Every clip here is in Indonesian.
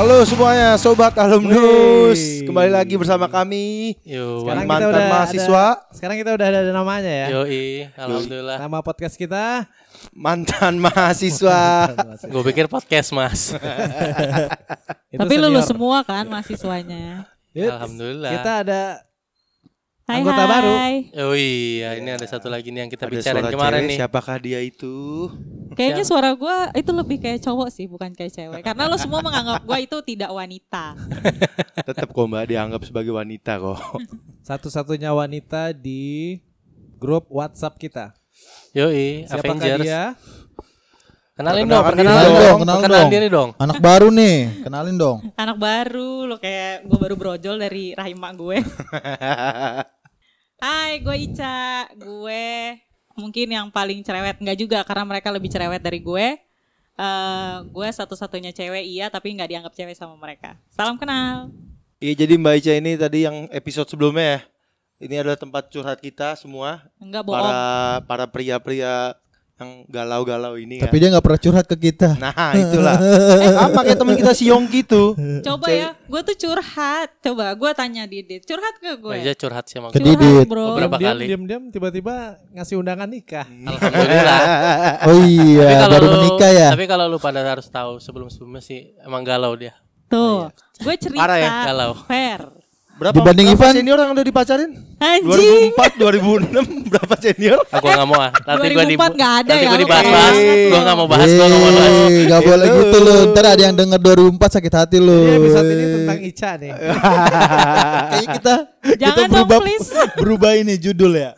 Halo semuanya, sobat alumnus. Wih. Kembali lagi bersama kami. Yo, Sekarang kita mantan udah mahasiswa. ada- sekarang kita udah ada namanya ya. yoi, alhamdulillah. Nama podcast kita. Mantan mahasiswa. Gue pikir podcast mas. Tapi senior. lulus semua kan mahasiswanya. Yut, Alhamdulillah. Kita ada Hai Anggota hai. baru. Yoi, ya ini ada satu lagi nih yang kita Ada bicarain suara kemarin cewek, nih. Siapakah dia itu? Kayaknya suara gue itu lebih kayak cowok sih, bukan kayak cewek. Karena lo semua menganggap gue itu tidak wanita. Tetap kok Mbak dianggap sebagai wanita kok. satu-satunya wanita di grup WhatsApp kita. Yoi, Siapakah Avengers. dia? Kenalin dong, perkenalan diri dong, dong, kenalin perkenalan dong. diri dong. Anak baru nih, kenalin dong. Anak baru, lo kayak gue baru brojol dari rahim mak gue. Hai, gue Ica. Gue mungkin yang paling cerewet. Enggak juga, karena mereka lebih cerewet dari gue. Eh, gue satu-satunya cewek iya, tapi nggak dianggap cewek sama mereka. Salam kenal. Iya jadi Mbak Ica ini tadi yang episode sebelumnya ya. Ini adalah tempat curhat kita semua Enggak bohong. para para pria-pria yang galau-galau ini Tapi kan. dia nggak pernah curhat ke kita. Nah itulah. Sama kayak teman kita si Yongki tuh. Coba Cewek- ya, gue tuh curhat. Coba gue tanya Didit, curhat ke gue. Aja curhat sih sama Ke gue. Didit. Bro. Beberapa Diam, kali. diam, diam, tiba-tiba ngasih undangan nikah. Alhamdulillah. Oh iya, Tapi kalau baru lu- menikah ya. Tapi kalau lu pada harus tahu sebelum-sebelumnya sih emang galau dia. Tuh, gue cerita. Parah ya? Galau. Fair. Berapa, Dibanding berapa Ivan? senior yang udah dipacarin? Anjing. 2004, 2006 berapa senior? Aku nggak mau ah. Nanti gue di 2004 nggak ada nanti ya, gue lu dibahas-bahas. kayak- Gue nggak mau bahas, gue nggak mau bahas. Eh, nggak boleh gitu lu. Ntar ada yang denger 2004 sakit hati lu. Jadi episode ini tentang Ica nih. Kayaknya kita kita Jangan dong, berubah please. berubah ini judul ya.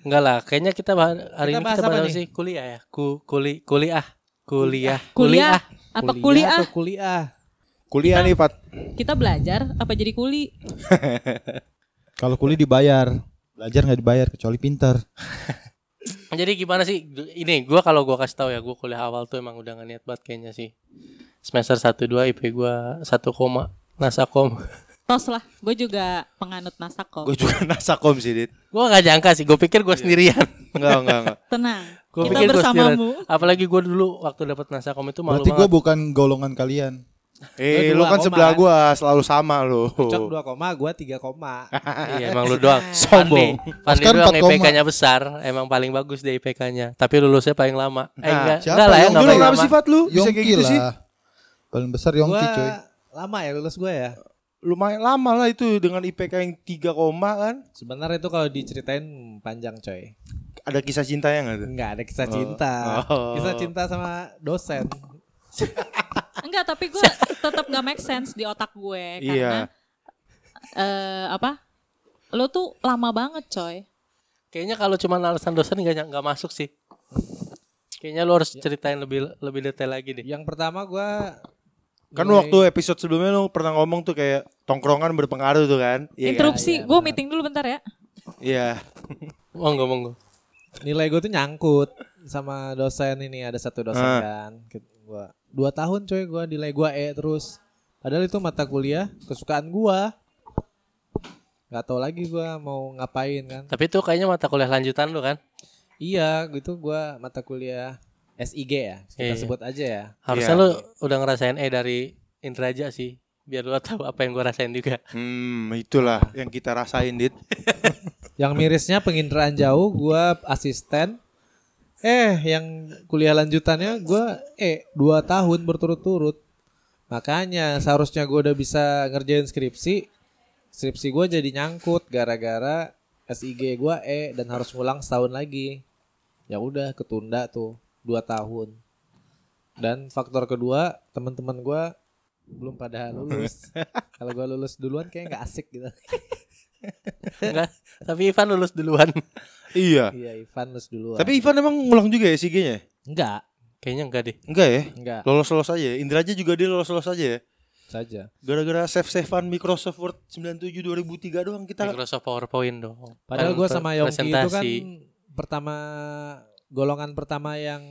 Enggak lah, kayaknya kita bah- hari Kita ini bahas kita bahas sih? Kuliah ya? Ku, kuli, kuliah. Kuliah. Kuliah. Apa kuliah? atau kuliah? Kuliah nih Fat. Kita belajar apa jadi kuli? Kalau kuliah dibayar, belajar nggak dibayar kecuali pintar. Jadi gimana sih? Ini gua kalau gua kasih tahu ya, gua kuliah awal tuh emang udah gak niat banget kayaknya sih. Semester 1 2 IP gua 1 koma Nasakom. Tos lah, gue juga penganut nasakom. Gue juga nasakom sih, Dit. gua gak nyangka sih, gua pikir gua sendirian. Enggak, enggak, enggak. Tenang, Gua kita pikir gua sendirian. bersamamu. Apalagi gua dulu waktu dapat Nasakom itu malu Berarti gue bukan golongan kalian. Eh, Gua lu dua kan koma. sebelah gua selalu sama lu. Cok 2 koma, gua 3 koma. iya, emang lu doang. Sombong. Fandi Oscar doang 4 koma. IPK-nya besar, emang paling bagus deh IPK-nya. Tapi lulusnya paling lama. Eh Nah, enggak, siapa enggak lah ya, yang enggak Lu paling lama. sifat lu? Bisa kayak gitu sih? Paling besar Yongki Gua cuy. lama ya lulus gue ya. Lumayan lama lah itu dengan IPK yang 3 koma kan. Sebenarnya itu kalau diceritain panjang coy. Ada kisah cintanya enggak tuh? Enggak ada kisah cinta. Oh. Kisah cinta sama dosen. Enggak, tapi gue tetap gak make sense di otak gue Iya. karena eh apa? Lo tuh lama banget, coy. Kayaknya kalau cuma alasan dosen nggak nggak masuk sih. Kayaknya lu harus ceritain lebih lebih detail lagi deh. Yang pertama gua Kan mulai- waktu episode sebelumnya lu pernah ngomong tuh kayak tongkrongan berpengaruh tuh kan? Iya. kan? Interupsi, iya, gue meeting dulu bentar ya. Iya. Monggo monggo. nilai gue tuh nyangkut sama dosen ini ada satu dosen Ah. kan. Gua dua tahun coy gua nilai gua E terus. Padahal itu mata kuliah kesukaan gua. Gak tau lagi gua mau ngapain kan. Tapi itu kayaknya mata kuliah lanjutan lu kan? Iya gitu gua mata kuliah SIG ya kita Iya. sebut aja ya. Harusnya Iya. lu udah ngerasain E dari Indraja sih. Biar lu tahu apa yang gua rasain juga. Hmm, itulah yang kita rasain, Dit. Yang mirisnya penginderaan jauh gua asisten. Eh yang kuliah lanjutannya gua E dua tahun berturut-turut. Makanya seharusnya gua udah bisa ngerjain skripsi. Skripsi gua jadi nyangkut gara-gara SIG gua E dan harus ngulang setahun lagi. Ya udah ketunda tuh dua tahun. Dan faktor kedua teman-teman gua belum pada lulus. Kalau gua lulus duluan kayak nggak asik gitu. Enggak. Tapi Ivan lulus duluan. Iya. Iya Ivan lulus duluan. Tapi Ivan emang ngulang juga ya SIG-nya? enggak, Kayaknya enggak deh. Enggak ya? enggak Lolos-lolos aja ya. Indra aja juga dia lolos-lolos aja ya. saja. Gara-gara save-savean Microsoft Word 97 2003 doang kita Microsoft PowerPoint dong. Padahal Kan gue sama Yongki itu kan presentasi. pertama golongan pertama yang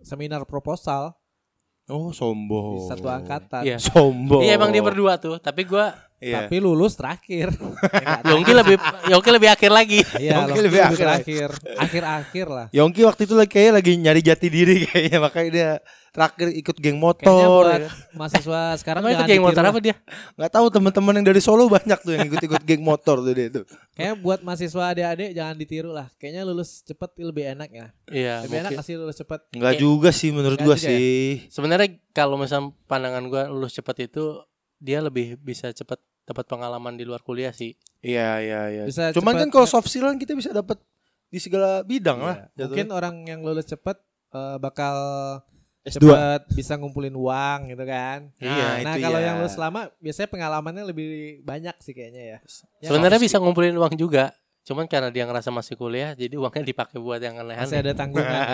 seminar proposal Oh, di sombong. satu angkatan. Iya. Sombong. Iya emang dia berdua tuh, tapi gua Iya. Tapi lulus terakhir. Ya. Yongki lebih Yongki lebih akhir lagi. Iya, Yongki lebih akhir. terakhir. Akhir-akhir lah. Yongki waktu itu lagi kayaknya lagi nyari jati diri kayaknya makanya dia terakhir ikut geng motor. buat ya. mahasiswa sekarang Emang itu jangan geng motor ditiru apa lah. dia? Nggak tahu teman-teman yang dari Solo banyak tuh yang ikut-ikut geng motor tuh dia tuh. Kayaknya buat mahasiswa adik-adik jangan ditiru lah. Kayaknya lulus cepet lebih enak ya. Iya. Lebih enak mungkin. nggak sih lulus cepet? Enggak Kayak- juga sih menurut gua ya? sih. Sebenarnya kalau misal pandangan gua lulus cepat itu dia lebih bisa cepat dapat pengalaman di luar kuliah sih. Iya iya iya. Bisa Cuman cepet kan kalau nge- soft skill kan kita bisa dapat di segala bidang lah. Iya. Mungkin orang yang lulus cepet eh, bakal S2. cepet bisa ngumpulin uang gitu kan. Iya, Nah itu kalau ya. yang lulus lama biasanya pengalamannya lebih banyak sih kayaknya ya. Ya, Sebenarnya bisa ngumpulin uang juga. Cuman karena dia ngerasa masih kuliah, jadi uangnya dipakai buat yang masih aneh-aneh. ada tanggungan. ya.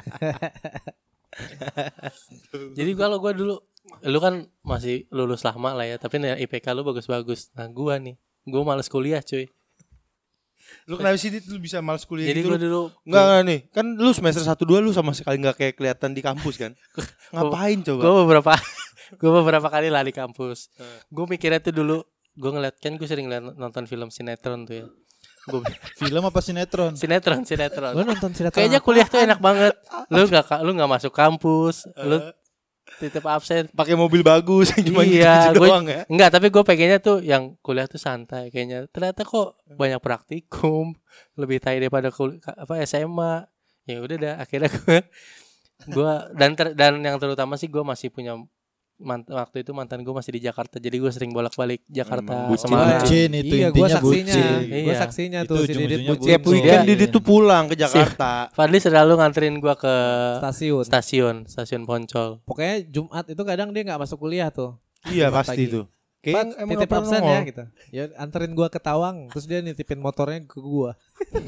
Jadi kalau gua dulu, lu kan masih lulus lama lah ya, tapi nilai IPK lu bagus-bagus. Nah gua nih, gua males kuliah cuy. lu kenapa sih Dit? lu bisa males kuliah Jadi gitu? gua lu? dulu Enggak enggak nih. Kan lu semester 1 2 lu sama sekali enggak kayak kelihatan di kampus kan? Ngapain coba? gue beberapa gue beberapa kali lari kampus gue mikirnya tuh dulu gue ngeliat kan gue sering ngeliat nonton film sinetron tuh ya gue Film apa sinetron? sinetron sinetron Lo nonton sinetron kayaknya kuliah tuh enak banget lu nggak ka- lu nggak masuk kampus lu titip absen. Pakai mobil bagus cuma iya gitu doang ya. enggak tapi gue pengennya tuh yang kuliah tuh santai kayaknya. Ternyata kok banyak praktikum lebih tai daripada kul apa SMA ya udah dah akhirnya gue gue dan ter- dan yang terutama sih gue masih punya mant- waktu itu mantan gue masih di Jakarta jadi gue sering bolak-balik Jakarta bucin, Semarang bucin. itu iya, gua intinya saksinya. bucin. Gue Iya. saksinya Itu tuh si Didit bucin. Tiap bucin. weekend Iya, Didi tuh pulang ke Jakarta. Fadli selalu nganterin gue ke stasiun. stasiun stasiun Poncol Pokoknya Jumat itu kadang dia nggak masuk kuliah tuh. iya Jumat pasti pagi. tuh. Pak, Kayak emang titip absen ya gitu. Ya anterin gua ke Tawang, terus dia nitipin motornya ke gua.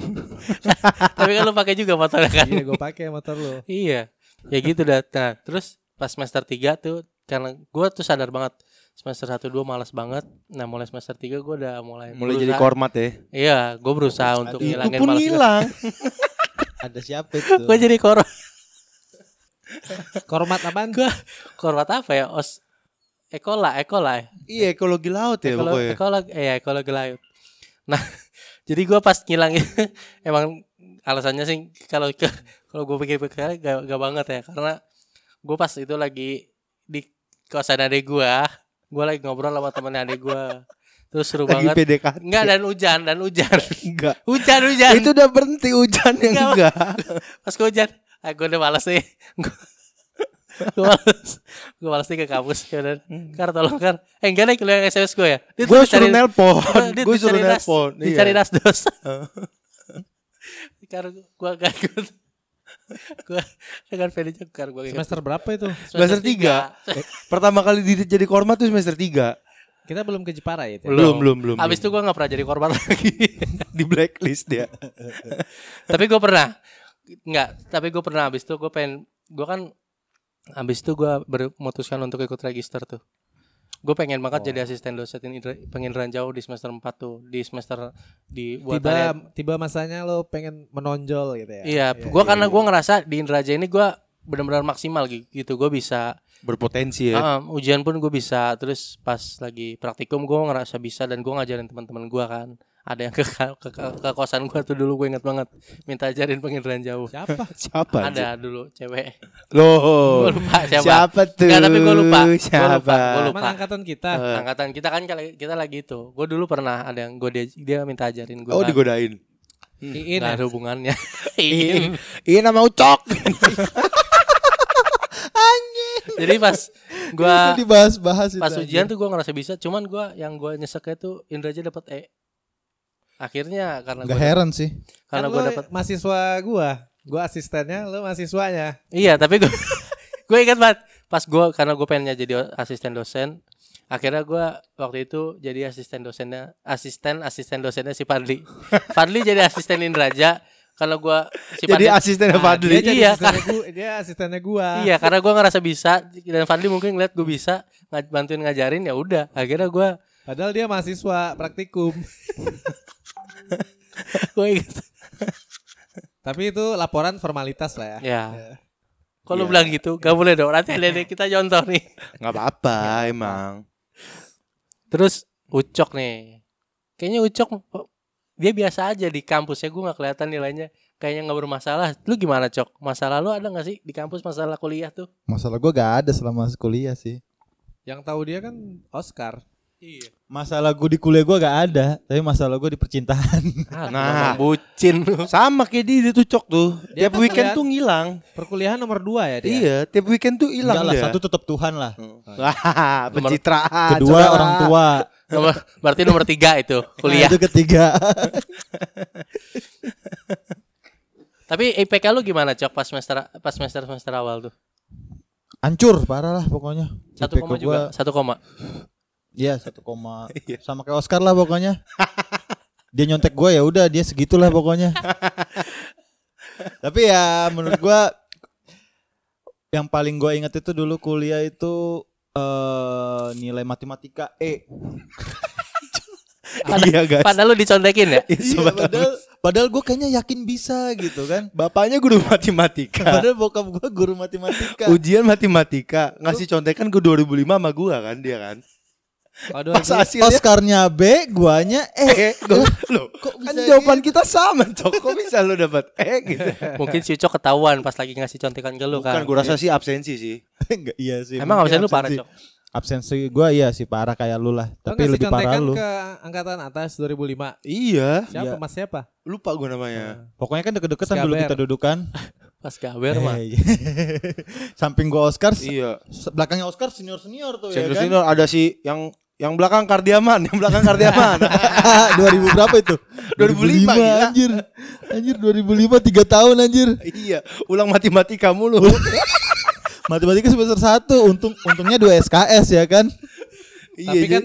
tapi kan lu pakai juga motornya kan Iya, gua pakai motor lu. Iya, ya gitu dah. Nah, terus pas semester 3 tuh karena gue tuh sadar banget semester 1 2 malas banget. Nah, mulai semester 3 gue udah mulai Mulai jadi berusaha- kormat ya. Iya, gue berusaha untuk Itu ngilangin pun malas hilang. Ada siapa itu? Gue jadi kor Kormat apaan? gue kormat apa ya? Os Ekola, Ekola. ya? Iya ekologi laut ya Ekolo, pokoknya. ekologi, eh, ekologi laut. Nah, jadi gue pas ngilangin emang alasannya sih kalau kalau gue pikir-pikir gak, gak banget ya karena gue pas itu lagi di kosan adek gue, gue lagi ngobrol sama temen adek gue, terus seru Lagi banget. PDKT. Enggak dan hujan dan hujan, Enggak. hujan hujan. Itu udah berhenti hujan yang Enggak. enggak. pas ke hujan, ah, gue udah males nih. gue males, gue males nih ke kampus. Ya udah, Kar tolong Kar. Eh enggak nih kuliah SMS gue ya. Dia Gue suruh cari- nelpon. Gue suruh nelpon. Dicari Iya. nasdos. Karena gua gak ikut. Gua dengan gua ikut. Semester berapa itu? Semester tiga. Pertama kali jadi kormat tuh semester 3 Kita belum ke Jepara ya? Belum, belum, belum. Abis itu gua gak pernah jadi korban lagi. di blacklist dia. tapi gua pernah. Enggak, tapi gua pernah abis itu gua pengen gua kan abis itu gua memutuskan untuk ikut register tuh. Gue pengen banget jadi asisten dosen penginderaan jauh di semester 4 tuh, di semester di buat Tiba tiba masanya lo pengen menonjol gitu ya? Iya, gua karena gua ngerasa di Indraja ini gua benar-benar maksimal gi- gitu. Gue bisa Berpotensi ya. Ah, ujian pun gue bisa. Terus pas lagi praktikum gue ngerasa bisa dan gue ngajarin teman-teman gue kan. Ada yang ke, ke, ke, ke kosan gue tuh dulu gue inget banget minta ajarin penginderaan jauh. Siapa? Siapa? Ada dulu cewek. Loh. Gue lupa siapa. Siapa tuh? Enggak, tapi gue lupa. Gue Siapa? lupa. Gue lupa. Teman angkatan kita. Eh. Angkatan kita kan kita lagi itu. Gue dulu pernah ada yang gue dia, dia minta ajarin gue. Oh digodain. Iin Gak ya? ada hubungannya. Ini, ini nama Ucok. Jadi pas gue Itu dibahas-bahas itu. pas anjing. ujian tuh gue ngerasa bisa. Cuman gue yang gue nyeseknya tuh Indraja dapat E. Akhirnya karena Gak gue heran sih. karena Kan gue lo dapat mahasiswa gua. Gua asistennya, lo mahasiswanya. Iya, tapi gue gue ingat banget pas gue karena gue pengennya jadi asisten dosen. Akhirnya gue waktu itu jadi asisten dosennya, asisten asisten dosennya si Fadli. Fadli jadi asisten Indraja karena gue si Jadi Fadli. asistennya Nah, Fadli. Dia jadi Iya, asistennya gua, dia asistennya gua. Iya, karena gue ngerasa bisa dan Fadli mungkin ngeliat gue bisa bantuin ngajarin ya udah. Akhirnya gue Padahal dia mahasiswa praktikum. gue. Tapi itu laporan formalitas lah ya. Ya. Kalau bilang gitu, gak boleh dong. Nanti ada kita contoh nih. Nggak apa-apa emang. Terus Ucok nih. Kayaknya Ucok dia biasa aja di kampus ya gue nggak kelihatan nilainya kayaknya nggak bermasalah. Lu gimana Cok? Masalah lu ada nggak sih di kampus masalah kuliah tuh? Masalah gue gak ada selama kuliah sih. Yang tahu dia kan Oscar. Iya. Masalah gue di kuliah gue gak ada, tapi masalah gue di percintaan. Ah, Nah. nah, bucin lu. Sama kayak dia, dia tuh cok tuh. Dia tiap kan weekend ngeliat- tuh ngilang. Perkuliahan nomor dua ya dia. Iya, tiap weekend tuh hilang Enggak lah, dia. satu tetap Tuhan lah. Wah, Nomor- pencitraan. Kedua saudara. orang tua. Nomor, berarti nomor tiga itu kuliah. Nah, itu ketiga. Tapi IPK lu gimana Cok pas semester pas semester semester awal tuh? Hancur parah lah pokoknya. Satu IPK koma juga. Satu koma. Iya satu koma Iya. sama kayak Oscar lah pokoknya. dia nyontek gue ya udah dia segitulah pokoknya. Tapi ya menurut gue yang paling gue inget itu dulu kuliah itu eh nilai matematika E. Iya guys. Padahal lu dicontekin ya? Iya, padahal padahal gue kayaknya yakin bisa gitu kan. Bapaknya guru matematika. Padahal bokap gue guru matematika. Ujian matematika ngasih contekan ke 2005 sama gua kan dia kan. Waduh, Pas hasilnya Oscarnya B, guanya E. eh gua, loh, Kok kan bisa jawaban kita sama, Cok. Kok bisa lu dapat eh gitu. Mungkin si Cok ketahuan pas lagi ngasih contekan ke lu Bukan kan. gua rasa sih absensi sih. Enggak iya sih. Emang absen lu parah. Cok? Absensi gue iya sih parah kayak lu lah, Lo tapi lebih parah contekan lu. ke angkatan atas 2005. Iya, Siapa Iya. Mas siapa? lupa gua namanya. Pokoknya kan deket-deketan dulu kita dudukan. Pas gaber mah. Eh, Samping gua Oscar, Iya. belakangnya Oscar senior-senior tuh Senior ya kan. senior ada si yang yang belakang Kardiaman, yang belakang Kardiaman. 2000 berapa itu? 2005, gila. anjir. Anjir 2005 3 tahun anjir. iya, ulang matematika mulu. Matematika semester 1, untung untungnya 2 SKS ya kan. iya, Tapi jadi- kan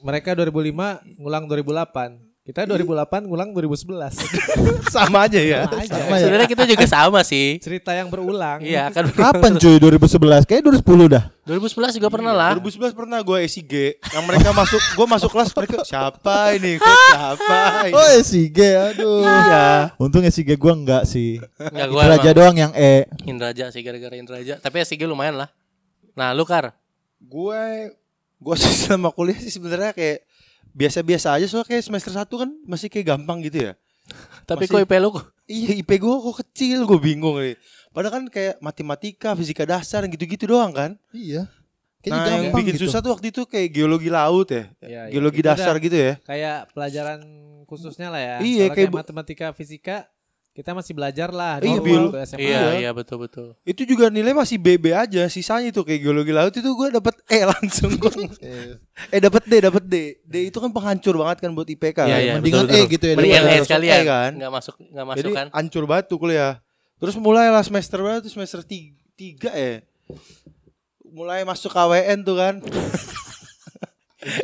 mereka 2005 ngulang 2008. Kita 2008 ngulang 2011. sama aja ya. Sama aja. Sama ya. Sebenarnya kita juga sama sih. Cerita yang berulang. Iya kan. Kapan cuy 2011? Kayak 2010 dah. 2011 juga pernah lah. 2011 pernah gue SIG yang mereka masuk gue masuk kelas mereka siapa ini kok siapa ini Oh, SIG aduh. iya Untung SIG gua enggak sih. Enggak gua Raja emang doang yang E. Indraja sih gara-gara Indraja. Tapi SG lumayan lah. Nah, lu Kar. gue gue sih selama kuliah sih sebenarnya kayak biasa-biasa aja soalnya kayak semester 1 kan masih kayak gampang gitu ya Tapi Masih- kok IP lu kok iya IP gue kok kecil gue bingung nih padahal kan kayak matematika fisika dasar gitu-gitu doang kan Iya. nah yang bikin gitu. susah tuh waktu itu kayak geologi laut ya iya. geologi Itu dasar gitu ya Kayak pelajaran khususnya lah ya. Iya, kayak bu- matematika, fisika kita masih belajar lah. Iya, dulu biol- waktu SMA. Iya, iya betul betul. itu juga nilai masih BB aja sisanya tuh kayak geologi laut itu gue dapet E langsung gue eh dapat D dapat D D itu kan penghancur banget kan buat IPK Iya, iya, mendingan betul, E betul. gitu ya, Mendingan E langsung sekalian. E kan? Enggak masuk enggak masuk jadi kan. hancur banget tuh kuliah terus mulailah semester berapa tuh semester ti- tiga ya mulai masuk KWN tuh kan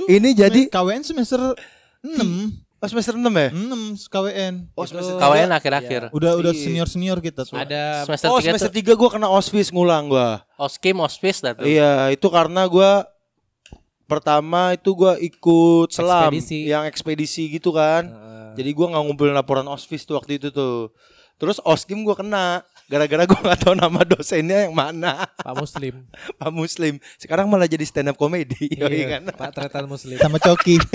ini jadi KWN semester 6. Oh, semester 6 ya 6 KWN. oh semester KWN akhir-akhir. Udah udah Iya. senior-senior kita tuh. Ada Semester oh 3 semester tuh 3 gue kena ospis ngulang gue Oskim, Ospis dah tuh. Iya, itu karena gua pertama itu gua ikut selam Ekspedisi. yang ekspedisi gitu kan. Jadi gua nggak ngumpulin laporan ospis tuh waktu itu tuh. Terus oskim gua kena gara-gara gua nggak tahu nama dosennya yang mana. Pak Muslim. Pak Muslim. Sekarang malah jadi stand up comedy. Yoi Iya, kan. Pak Tretan Muslim. Sama Coki.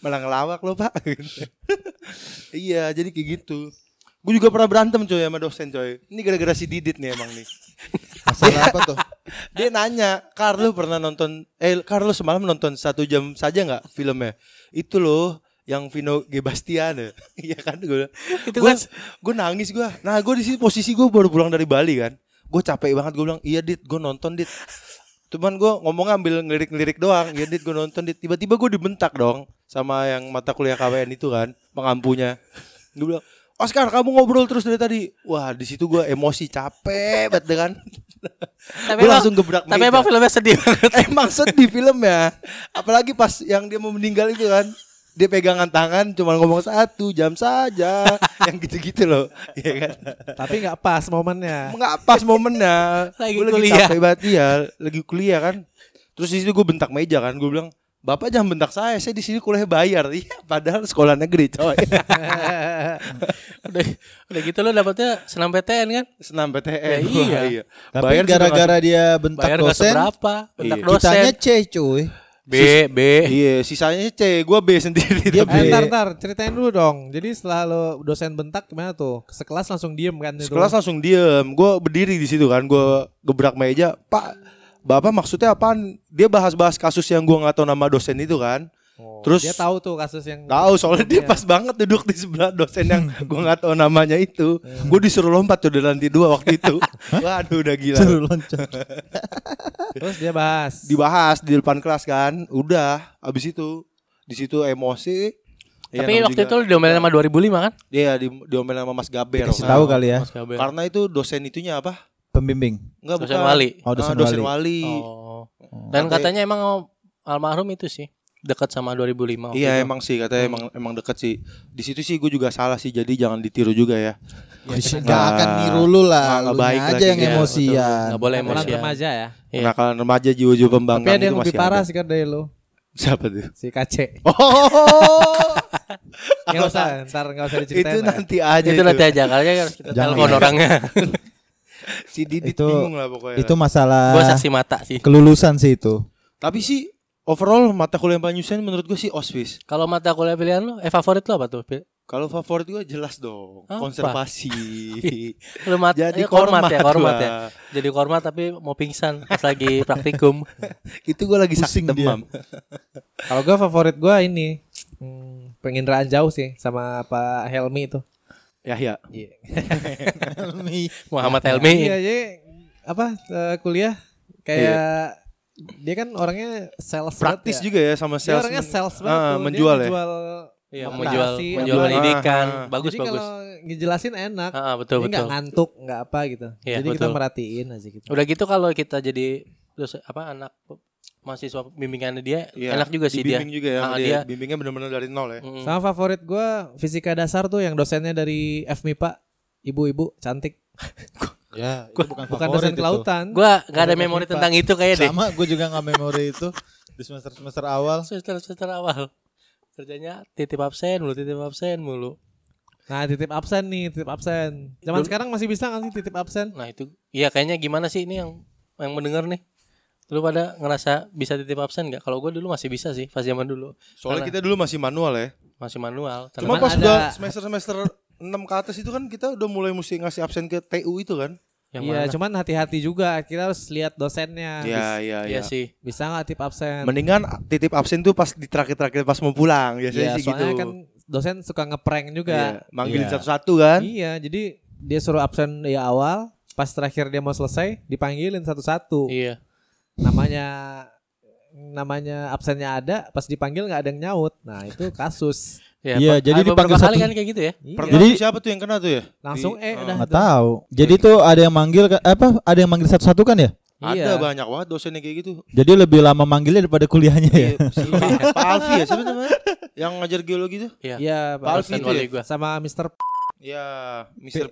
Malah ngelawak lo, Pak. iya, jadi kayak gitu. Gue juga pernah berantem coy sama dosen coy. Ini gara-gara si Didit nih emang nih. Masalah apa tuh? Dia nanya, Carlo pernah nonton, eh Carlo semalam nonton satu jam saja nggak filmnya? Itu loh yang Vino G Bastian ya. Iya kan gue. Itu gue kan- gue nangis gue. Nah gue di sini posisi gue baru pulang dari Bali kan. Gue capek banget gue bilang, iya dit, gue nonton dit. Cuman gue ngomong ambil ngelirik-ngelirik doang. Iya dit, gue nonton dit. Tiba-tiba gue dibentak dong sama yang mata kuliah KWN itu kan, pengampunya. Gue bilang, Oscar kamu ngobrol terus dari tadi. Wah di situ gue emosi capek banget kan. Tapi gue langsung gebrak Tapi meja. emang filmnya sedih banget. Emang sedih filmnya. Apalagi pas yang dia mau meninggal itu kan. Dia pegangan tangan cuma ngomong satu jam saja. yang gitu-gitu loh. Iya kan. Tapi nggak pas momennya. Enggak pas momennya. Lagi Gua kuliah. capek banget ya. Lagi kuliah kan. Terus di situ gue bentak meja kan. Gue bilang, Bapak jangan bentak saya, saya di sini kuliah bayar. Iya, padahal sekolah negeri, coy. udah udah gitu lo dapetnya senam PTN kan? Senam PTN. Ya, Wah, iya. Tapi Bayar juga gara-gara dia bentak Bayar nggak dosen, seberapa, bentak Iya. dosen. kitanya C cuy. B B. Iya, sisanya C, gua B sendiri. Dia. Eh, ntar, ntar, ceritain dulu dong. Jadi setelah lo dosen bentak gimana tuh? Sekelas langsung diem kan itu? Sekelas langsung diem. Gue berdiri di situ kan. Gue gebrak meja. Pak, bapak maksudnya apaan? Dia bahas-bahas kasus yang gue nggak tahu nama dosen itu kan. Oh, Terus dia tahu tuh kasus yang tahu soalnya dia Iya. pas banget duduk di sebelah dosen yang gue nggak tahu namanya itu. Gue disuruh lompat tuh di lantai dua waktu itu. Waduh udah gila. Suruh loncat. Terus dia bahas. Dibahas di depan kelas kan. Udah. Abis itu di situ emosi. Ya, Tapi namanya waktu juga- itu lu diomelin sama 2005 kan? Iya di diomelin sama Mas Gaber. Kasih Nah, tahu kali ya. Mas Gaber. Karena itu dosen itunya apa? Pembimbing. Enggak Dosen bukan. wali. Oh, dosen Ah, dosen wali. wali. Oh. Dan Sampai- katanya emang almarhum itu sih dekat sama 2005. waktu Iya itu. emang sih katanya emang emang deket sih. Di situ sih gue juga salah sih. Jadi jangan ditiru juga ya. Gak Nggak- akan niru lu lah. Lu baik aja yang gitu. emosian. Nggak boleh Orang emosi. remaja ya. Iya. Kenakalan remaja jiwa-jiwa Tapi pembangkang ada yang lebih parah sih kan dari lo. Siapa tuh? Si KC. Oh, Gak usah, ntar gak usah diceritain. itu nanti aja itu nanti aja kali harus kita Jangan. telepon orangnya. Si Didit Itu- bingung lah pokoknya. Itu masalah Gua saksi mata sih. kelulusan sih itu. Tapi sih overall mata kuliah yang paling nyusahin menurut gue sih OSFIS. Kalau mata kuliah pilihan lu, eh favorit lu apa tuh? Kalau favorit gue jelas dong, Apa? konservasi. Lu mat, Jadi eh, kormat ya, kormat kormat gua. ya. Jadi kormat tapi mau pingsan pas lagi praktikum. itu gue lagi sakit Pusing dia. demam. Kalau gue favorit gue ini hmm, penginderaan jauh sih sama Pak Helmi itu. Ya ya. Iya. Muhammad Helmi. Iya, jadi apa eh, kuliah kayak dia kan orangnya sales banget Praktis ya. juga ya sama Dia sales. orangnya sales banget Ah, tuh. menjual dia ya. ngejual Iya, menjual menjual pendidikan. Ah, ah. Bagus Jadi bagus. kalau ngejelasin enak. Ah, ah, betul Dia nggak betul. ngantuk, nggak apa gitu. Iya, jadi kita betul. merhatiin aja gitu. Udah gitu kalau kita jadi terus apa anak mahasiswa bimbingannya dia Iya, enak juga sih dia. dibimbing juga ya. Ah, dia. dia. Bimbingnya benar-benar dari nol ya. Mm. Sama favorit gue fisika dasar tuh yang dosennya dari FMIPA, ibu-ibu cantik. Ya, itu bukan, Bukan dosen itu. kelautan. Gua gak ada memori tentang itu kayak deh. Sama gue juga nggak memori itu di semester semester awal. Semester semester awal. Kerjanya titip absen mulu, titip absen mulu. Nah titip absen nih, titip absen. Zaman Dulu- sekarang masih bisa nggak sih titip absen? Nah itu, iya kayaknya gimana sih ini yang yang mendengar nih? Lu pada ngerasa bisa titip absen nggak? Kalau gue dulu masih bisa sih, pas zaman dulu Soalnya Karena- kita dulu masih manual ya. masih manual. Cuma pas ada- udah semester-semester 6 ke atas itu kan kita udah mulai mesti ngasih absen ke TU itu kan. yang Iya, mana? cuman hati-hati juga. Kita harus lihat dosennya. Iya, iya, Iya iya. sih. Bisa nggak titip absen? Mendingan titip absen tuh pas di terakhir-terakhir pas mau pulang Iya, biasanya sih soalnya gitu. kan dosen suka ngeprank juga. Iya, manggilin Iya. satu-satu kan. Iya, jadi dia suruh absen di awal, pas terakhir dia mau selesai dipanggilin satu-satu. Iya. Namanya namanya absennya ada, pas dipanggil nggak ada yang nyaut. Nah, itu kasus. Iya, Iya, Pak. jadi dipanggil kali satu- kan kayak gitu ya. Iya. Pernah Jadi- siapa tuh yang kena tuh ya? Langsung eh ah. udah. Tahu. Jadi tuh ada yang manggil apa? Ada yang manggil satu-satu kan ya? Ada Iya. banyak banget dosennya kayak gitu. Jadi lebih lama manggilnya daripada kuliahnya ya. Iya, si Pak, Alfi ya siapa namanya? Yang ngajar geologi tuh? Iya. Iya, Pak Alfi itu ya? gua. sama Mr. P. Ya, Mister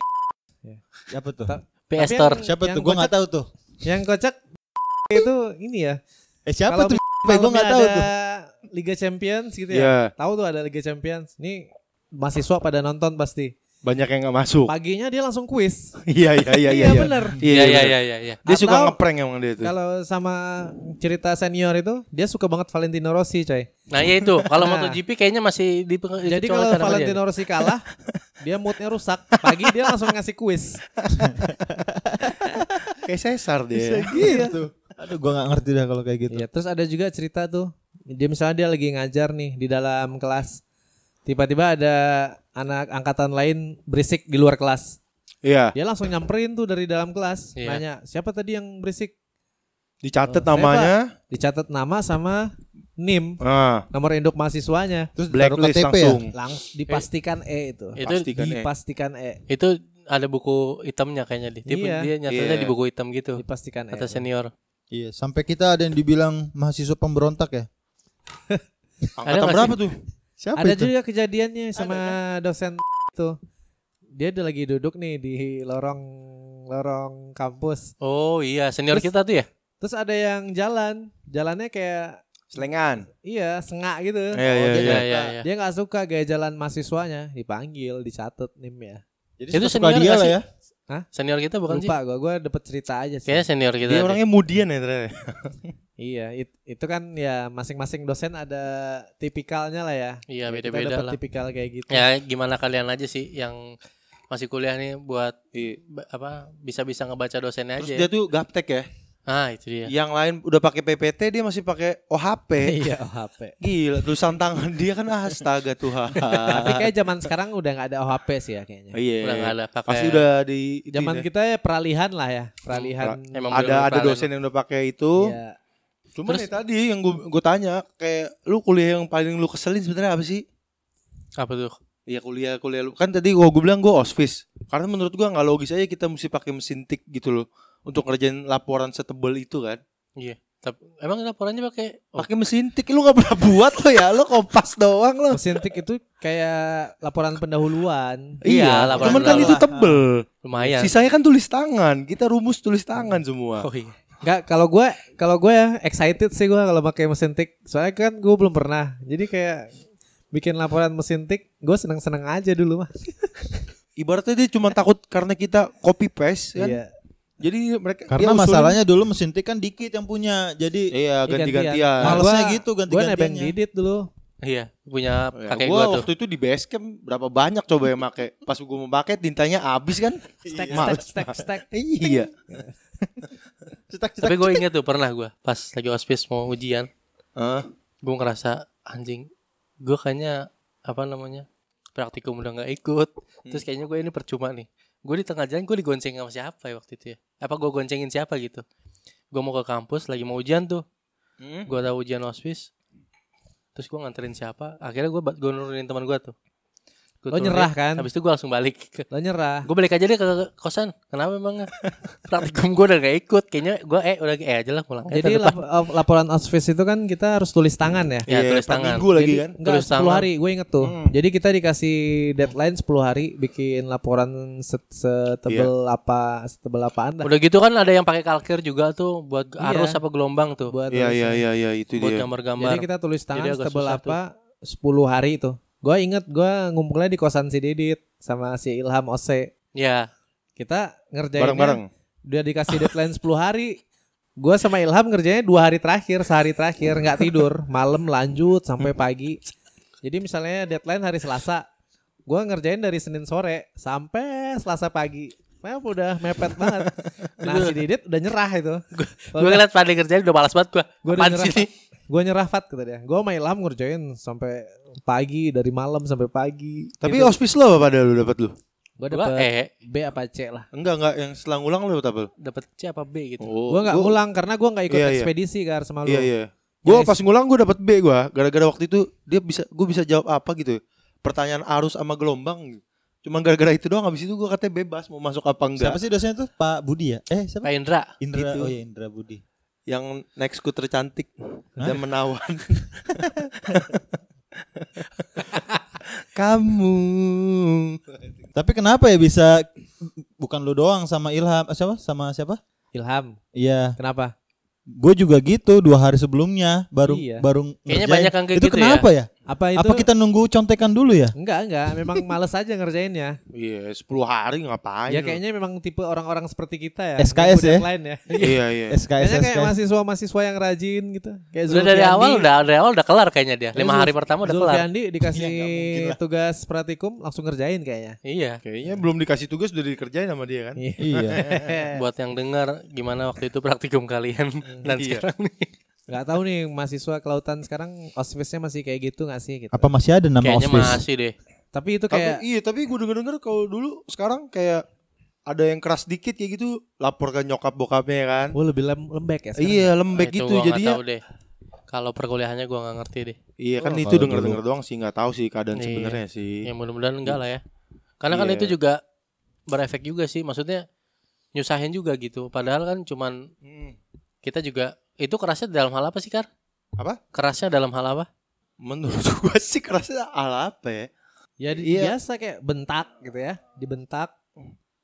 Siapa tuh? PS Store. Siapa tuh? Gue nggak kocak- tahu tuh. Yang kocak itu ini ya. Eh siapa tuh? Gue Gue nggak tahu tuh. Liga Champions gitu ya. Iya, Tahu tuh ada Liga Champions. Ini mahasiswa pada nonton pasti. banyak yang nggak masuk. Paginya dia langsung kuis. Iya, iya, iya, iya. Iya bener. Iya iya bener. iya iya. iya. Dia suka ngeprank emang dia tuh. Kalau sama cerita senior itu, dia suka banget Valentino Rossi, coy. Nah iya itu. Kalau Nah. MotoGP kayaknya masih di Jadi kalau Valentino Rossi kalah, dia moodnya rusak. Pagi dia langsung ngasih kuis. Kayak Cesar dia. gitu. Aduh, gue nggak ngerti dah kalau kayak gitu. Iya, terus ada juga cerita tuh. Dia misalnya dia lagi ngajar nih di dalam kelas. Tiba-tiba ada anak angkatan lain berisik di luar kelas. Iya, Dia langsung nyamperin tuh dari dalam kelas, Iya. nanya, "Siapa tadi yang berisik?" dicatat Oh, namanya. Dicatat nama sama NIM, Ah, nomor induk mahasiswanya. Terus blacklist KTP ya? langsung. Langsung dipastikan E itu. Itu Pastikan eh. Dipastikan E. itu ada buku hitamnya kayaknya di. Dia, Iya. dia nyatanya Iya. di buku hitam gitu. Dipastikan E. Kata senior. Iya, sampai kita ada yang dibilang mahasiswa pemberontak ya. Angkatan berapa tuh? Siapa Ada itu? juga kejadiannya sama dosen itu. Dia udah lagi duduk nih di lorong lorong kampus. Oh iya, senior Terus- kita tuh ya. Terus ada yang jalan, jalannya kayak Selengan. iya sengak gitu. Iya, iya, dia iya. Iya nggak iya suka. iya. Dia nggak suka gaya jalan mahasiswanya, dipanggil, dicatat nim ya. Jadi Itu senior dia lah sih? ya. Senior kita bukan sih? Lupa gua, gua dapet cerita aja sih. Kayaknya senior kita. Dia orangnya mudian ya ternyata. Iya, it- itu kan ya masing-masing dosen ada tipikalnya lah ya. Iya, beda-beda lah. tipikal kayak gitu. Ya gimana kalian aja sih yang masih kuliah nih buat Iya. ba- apa bisa-bisa ngebaca dosennya Terus aja. dia ya. tuh gaptek ya. Ah, itu dia. Yang lain udah pakai PPT dia masih pakai OHP. Iya, OHP. Gila tulisan tangan dia kan astaga Tuhan. Tapi kayak zaman sekarang udah nggak ada OHP sih ya kayaknya. Iya. Udah nggak ada pakai Pasti udah di Zaman kita ya peralihan lah ya, peralihan. Emang ada ada dosen yang udah pakai itu. Iya. Cuman Terus- ya tadi yang gue gue tanya kayak lu kuliah yang paling lu keselin sebenarnya apa sih? apa tuh? Iya kuliah kuliah lu kan tadi gua gue bilang gue ospis karena menurut gua nggak logis aja kita mesti pakai mesin tik gitu loh untuk ngerjain laporan setebel itu kan Iya. Tapi emang laporannya pakai oh, pakai mesin tik lu nggak pernah buat lo ya lo kompas doang lo Mesin tik itu kayak laporan pendahuluan. Iya, laporan cuman kan itu tebel lumayan. sisanya kan tulis tangan kita rumus tulis tangan semua Oh iya. Enggak, kalau gue kalau gue ya excited sih gue kalau pakai mesin tik. Soalnya kan gue belum pernah. Jadi kayak bikin laporan mesin tik, gue seneng-seneng aja dulu mah. ibaratnya dia cuma takut karena kita copy paste kan Iya. jadi mereka Karena usulin- masalahnya dulu mesin tik kan dikit yang punya. Jadi iya ganti-gantian Malesnya Gua- gitu Gue ganti-gantiannya. nebeng didit dulu. Iya, punya Ya, kakek gua gua tuh. waktu itu di basecamp berapa banyak coba yang make pas gua mau pakai tintanya habis kan Stack, stack, Males. stack, stack. iya Tapi gue inget tuh pernah gue pas lagi ospis mau ujian, Ah, gue ngerasa anjing, gue kayaknya apa namanya praktikum udah nggak ikut, terus kayaknya gue ini percuma nih. Gue di tengah jalan gue digonceng sama siapa ya waktu itu ya? Apa gue goncengin siapa gitu? Gue mau ke kampus lagi mau ujian tuh, Hmm? gue tahu ujian ospis, terus gue nganterin siapa? Akhirnya gue gue nurunin teman gue tuh. Gua Lo turunin, nyerah kan? Habis itu gue langsung balik. Lo nyerah. Gue balik aja deh ke kosan. Kenapa emangnya? Praktikum gue udah gak ikut. Kayaknya gue eh udah eh aja lah pulang. aja Jadi lap- laporan ospis itu kan kita harus tulis tangan ya. Ya, Iya, tulis tangan. minggu lagi Jadi, kan Enggak, Tulis 10 tangan. hari gue inget tuh. Hmm. Jadi kita dikasih deadline 10 hari bikin laporan set- setebel apa setebel apaan dah. Udah gitu kan ada yang pakai kalkir juga tuh buat Iya. arus apa gelombang tuh. buat iya iya iya iya itu buat dia gambar-gambar. Jadi kita tulis tangan setebel apa 10 hari itu. Gue inget gue ngumpulnya di kosan si Didit sama si Ilham Ose. Ya. Kita ngerjainnya bareng-bareng udah dikasih deadline 10 hari. Gue sama Ilham ngerjainnya dua hari terakhir, sehari terakhir nggak tidur, malam lanjut sampai pagi. Jadi misalnya deadline hari Selasa, gue ngerjain dari Senin sore sampai Selasa pagi. Memang udah mepet banget. Nah si Didit udah nyerah itu. Gue ngeliat pada kerjaan udah malas banget gue. Gue udah nyerah. Gue nyerah Fat kata dia. Gue sama Ilham ngerjain sampai pagi dari malam sampai pagi. tapi ospis lo apa pada lu dapat lu gue Gua dapet eh B apa C lah. enggak enggak yang selang ulang lo dapat apa dapat C apa B gitu. oh Gue nggak ngulang karena gue nggak ikut Iya, iya. ekspedisi kan sama lu. iya iya gue pas ngulang gue dapat B gue gara-gara waktu itu dia bisa gue bisa jawab apa gitu pertanyaan arus sama gelombang Cuma gara-gara itu doang habis itu gue katanya bebas mau masuk apa enggak. Siapa sih dosennya tuh? Pak Budi ya? Eh siapa? Pak Indra. Indra. Itu. Oh ya Indra Budi. Yang naik skuter cantik dan menawan. Kamu. Tapi kenapa ya bisa bukan lu doang sama Ilham eh, siapa? Sama siapa? Ilham. Iya, Kenapa? gue juga gitu dua hari sebelumnya baru Iya. baru Kayaknya ngerjain. banyak yang kayak itu gitu kenapa ya? Apa itu? Apa kita nunggu contekan dulu ya? Enggak, enggak. Memang males aja ngerjainnya. Iya, 10 hari ngapain? Ya kayaknya memang tipe orang-orang seperti kita ya. SKS ya? deadline ya. Iya, iya. SKS Kayaknya kayak mahasiswa-mahasiswa yang rajin gitu. Kayak Udah dari Zulfiandi. awal udah dari awal udah kelar kayaknya dia. Lima Zulf- hari pertama udah kelar. Zulfiandi dikasih Iya, lah. tugas pratikum langsung ngerjain kayaknya. Iya. Kayaknya belum dikasih tugas udah dikerjain sama dia kan? Iya. Buat yang dengar gimana waktu itu praktikum kalian dan Iya. sekarang nih. Gak tahu nih mahasiswa kelautan sekarang ospesnya masih kayak gitu gak sih gitu. Apa masih ada nama Kayaknya masih deh. Tapi itu Tapi kayak iya, tapi gue denger-denger kalau dulu sekarang kayak ada yang keras dikit kayak gitu lapor ke nyokap bokapnya kan. oh, lebih lem- lembek ya sekarang. Iya, lembek Nah, itu gitu jadinya. tahu deh. Kalau perkuliahannya gua nggak ngerti deh. Iya kan Oh, itu kalau denger-denger doang sih nggak tahu sih keadaan Iya. sebenarnya sih. Ya mudah-mudahan enggak lah ya. Karena kan Iya. itu juga berefek juga sih. Maksudnya nyusahin juga gitu. Padahal kan cuman Hmm. kita juga itu kerasnya dalam hal apa sih Kar? Apa? Kerasnya dalam hal apa? Menurut gua sih kerasnya ala apa ya? Ya Iya. biasa kayak bentak gitu ya, dibentak.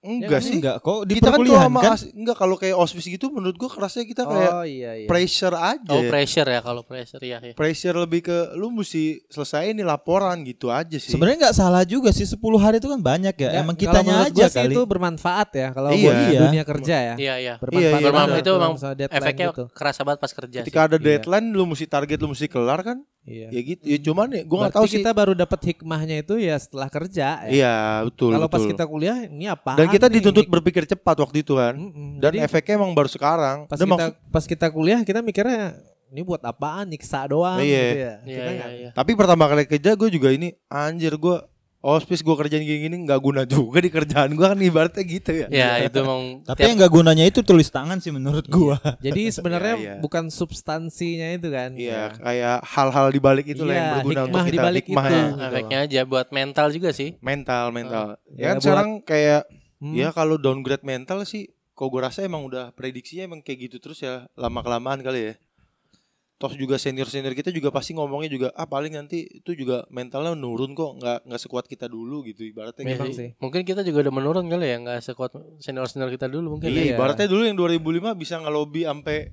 Enggak sih. Enggak kok di kita kan tuh sama kan. as- enggak kalau kayak ospis gitu menurut gua kerasnya kita kayak Oh iya iya. pressure aja. Oh ya. pressure ya kalau pressure ya. ya. pressure lebih ke lu mesti selesai ini laporan gitu aja sih. Sebenarnya nggak salah juga sih 10 hari itu kan banyak ya. Nggak, Emang kalau kitanya aja gua sih kali. itu bermanfaat ya kalau Iya. buat Iya. dunia kerja ya. Iya iya. Bermanfaat Iya, iya. Bermanfaat itu kalau emang misalnya deadline efeknya gitu. kerasa banget pas kerja Ketika ada Iya. deadline lu mesti target lu mesti kelar kan? Iya. Ya gitu. Ya cuman ya gua nggak tahu sih. kita baru dapat hikmahnya itu ya setelah kerja ya. Iya, betul Kalau pas kita kuliah ini apa? Dan kita dituntut berpikir cepat waktu itu kan. Dan Jadi efeknya emang baru sekarang. pas Dan kita maksud- pas kita kuliah kita mikirnya ini buat apaan nyiksa doang Iya. gitu ya. Iya Kita iya iya. tapi pertama kali kerja gue juga ini anjir gue ospis gue kerjain gini gini nggak guna juga di kerjaan gue kan ibaratnya gitu ya. Ya itu emang Tapi yang nggak gunanya itu tulis tangan sih menurut gua. Jadi sebenarnya Iya, iya. bukan substansinya itu kan. Iya, kayak hal-hal di balik itu lah Iya, yang berguna untuk kita. di balik hikmah itu. ya. gitu. efeknya aja buat mental juga sih. Mental, mental. Ya, Ya, kan buat- sekarang kayak Hmm. ya kalau downgrade mental sih kok gue rasa emang udah prediksinya emang kayak gitu terus ya lama kelamaan kali ya. Toh juga senior-senior kita juga pasti ngomongnya juga ah paling nanti itu juga mentalnya menurun kok nggak nggak sekuat kita dulu gitu ibaratnya Iya gitu. Memang sih. Mungkin kita juga udah menurun kali ya nggak sekuat senior senior kita dulu mungkin. Iya, ya. ibaratnya dulu yang 2005 bisa ngelobi sampai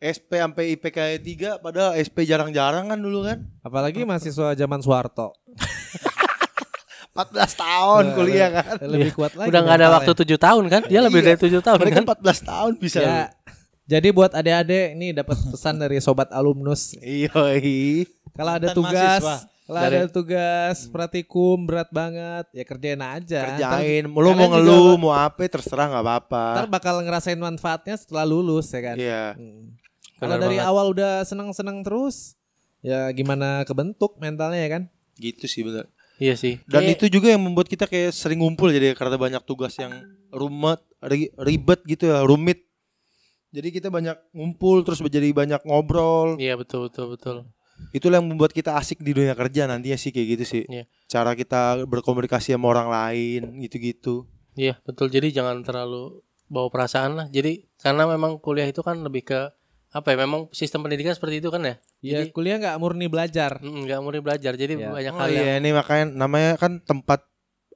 SP sampai IPK 3 padahal SP jarang-jarang kan dulu kan. Apalagi mahasiswa zaman Soeharto. 14 tahun kuliah kan. Lebih kuat lagi. Udah nggak ada waktu tujuh tahun kan? Dia lebih Iya. dari tujuh tahun Mereka kan? 14 tahun bisa. Ya. Jadi buat adik-adik ini dapat pesan dari sobat alumnus. Iya. Kalau ada tugas, kalau ada tugas praktikum berat banget, ya kerjain aja. Kerjain, Ntar- lu mau ngeluh, mau apa terserah nggak apa-apa. Ntar bakal ngerasain manfaatnya setelah lulus ya kan. Iya. Hmm. Kalau dari banget. awal udah seneng-seneng terus, ya gimana kebentuk mentalnya ya kan? Gitu sih benar. Iya sih. Dan Kayak- itu juga yang membuat kita kayak sering ngumpul jadi karena banyak tugas yang rumet, ri- ribet gitu ya, rumit. Jadi kita banyak ngumpul terus menjadi banyak ngobrol. Iya betul betul betul. Itulah yang membuat kita asik di dunia kerja nantinya sih kayak gitu sih. Iya. Cara kita berkomunikasi sama orang lain gitu-gitu. Iya betul. Jadi jangan terlalu bawa perasaan lah. Jadi karena memang kuliah itu kan lebih ke apa ya? Memang sistem pendidikan seperti itu kan ya. Ya kuliah nggak murni belajar. Mm, nggak murni belajar. Jadi Iya. banyak Oh hal yang iya, ini makanya namanya kan tempat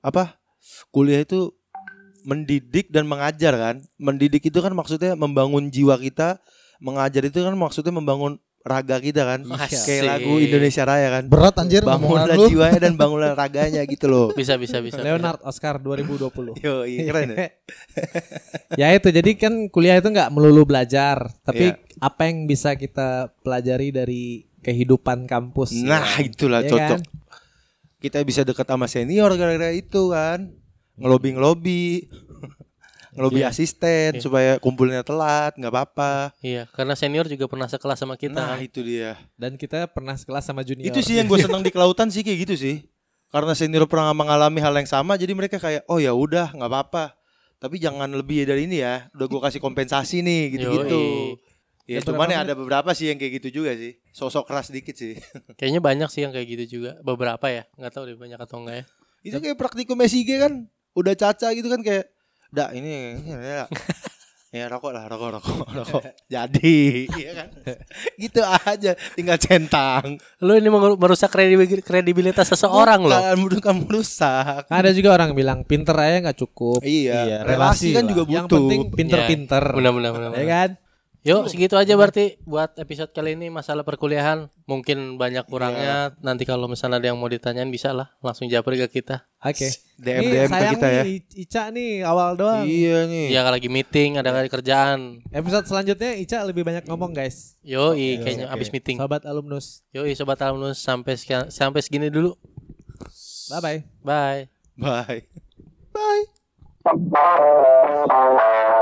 apa? Kuliah itu mendidik dan mengajar kan. Mendidik itu kan maksudnya membangun jiwa kita, mengajar itu kan maksudnya membangun raga kita kan. Asik. Kayak lagu Indonesia Raya kan. Berat anjir Bangunlah lu. jiwanya dan bangunlah raganya gitu loh. bisa bisa bisa. Leonard Oscar 2020. Yo, iya keren ya. ya itu jadi kan kuliah itu nggak melulu belajar, tapi Iya. apa yang bisa kita pelajari dari kehidupan kampus. Nah, ya. itulah Iya cocok. kan? Kita bisa dekat sama senior gara-gara itu kan. Ngelobi-ngelobi. Ngelobi Iya. asisten Iya. supaya kumpulnya telat, nggak apa-apa. Iya, karena senior juga pernah sekelas sama kita. Nah, itu dia. Dan kita pernah sekelas sama junior. Itu sih yang gue senang di kelautan sih kayak gitu sih. Karena senior pernah mengalami hal yang sama, jadi mereka kayak, oh ya udah nggak apa-apa. Tapi jangan lebih dari ini ya. Udah gue kasih kompensasi nih gitu-gitu. Ya, Dan cuman ya ada beberapa sih yang kayak gitu juga sih. Sosok keras dikit sih. Kayaknya banyak sih yang kayak gitu juga. Beberapa ya, nggak tahu deh banyak atau enggak ya. itu kayak praktikum SIG kan, udah caca gitu kan kayak, dah ini, ya, ya rokok lah, rokok, rokok, rokok. Jadi, iya kan? gitu aja, tinggal centang. Lu ini merusak kredibil- kredibilitas seseorang loh. Bukan, bukan merusak. Ada juga orang bilang pinter aja nggak cukup. Iya, Iya, relasi, relasi kan lah. juga butuh. Yang penting pinter-pinter. Benar-benar benar. Ya kan? Yuk segitu aja berarti buat episode kali ini masalah perkuliahan mungkin banyak kurangnya nanti kalau misalnya ada yang mau ditanyain bisa lah langsung japri ke kita Oke. DM Nih, DM ke kita ya. nih, Ica nih awal doang. Iya nih. ya kalau lagi meeting ada kali kerjaan Episode selanjutnya Ica lebih banyak ngomong guys. yo kayaknya abis meeting Sobat alumnus. yo sobat alumnus sampai sekian- sampai segini dulu Bye bye. bye Bye. Bye.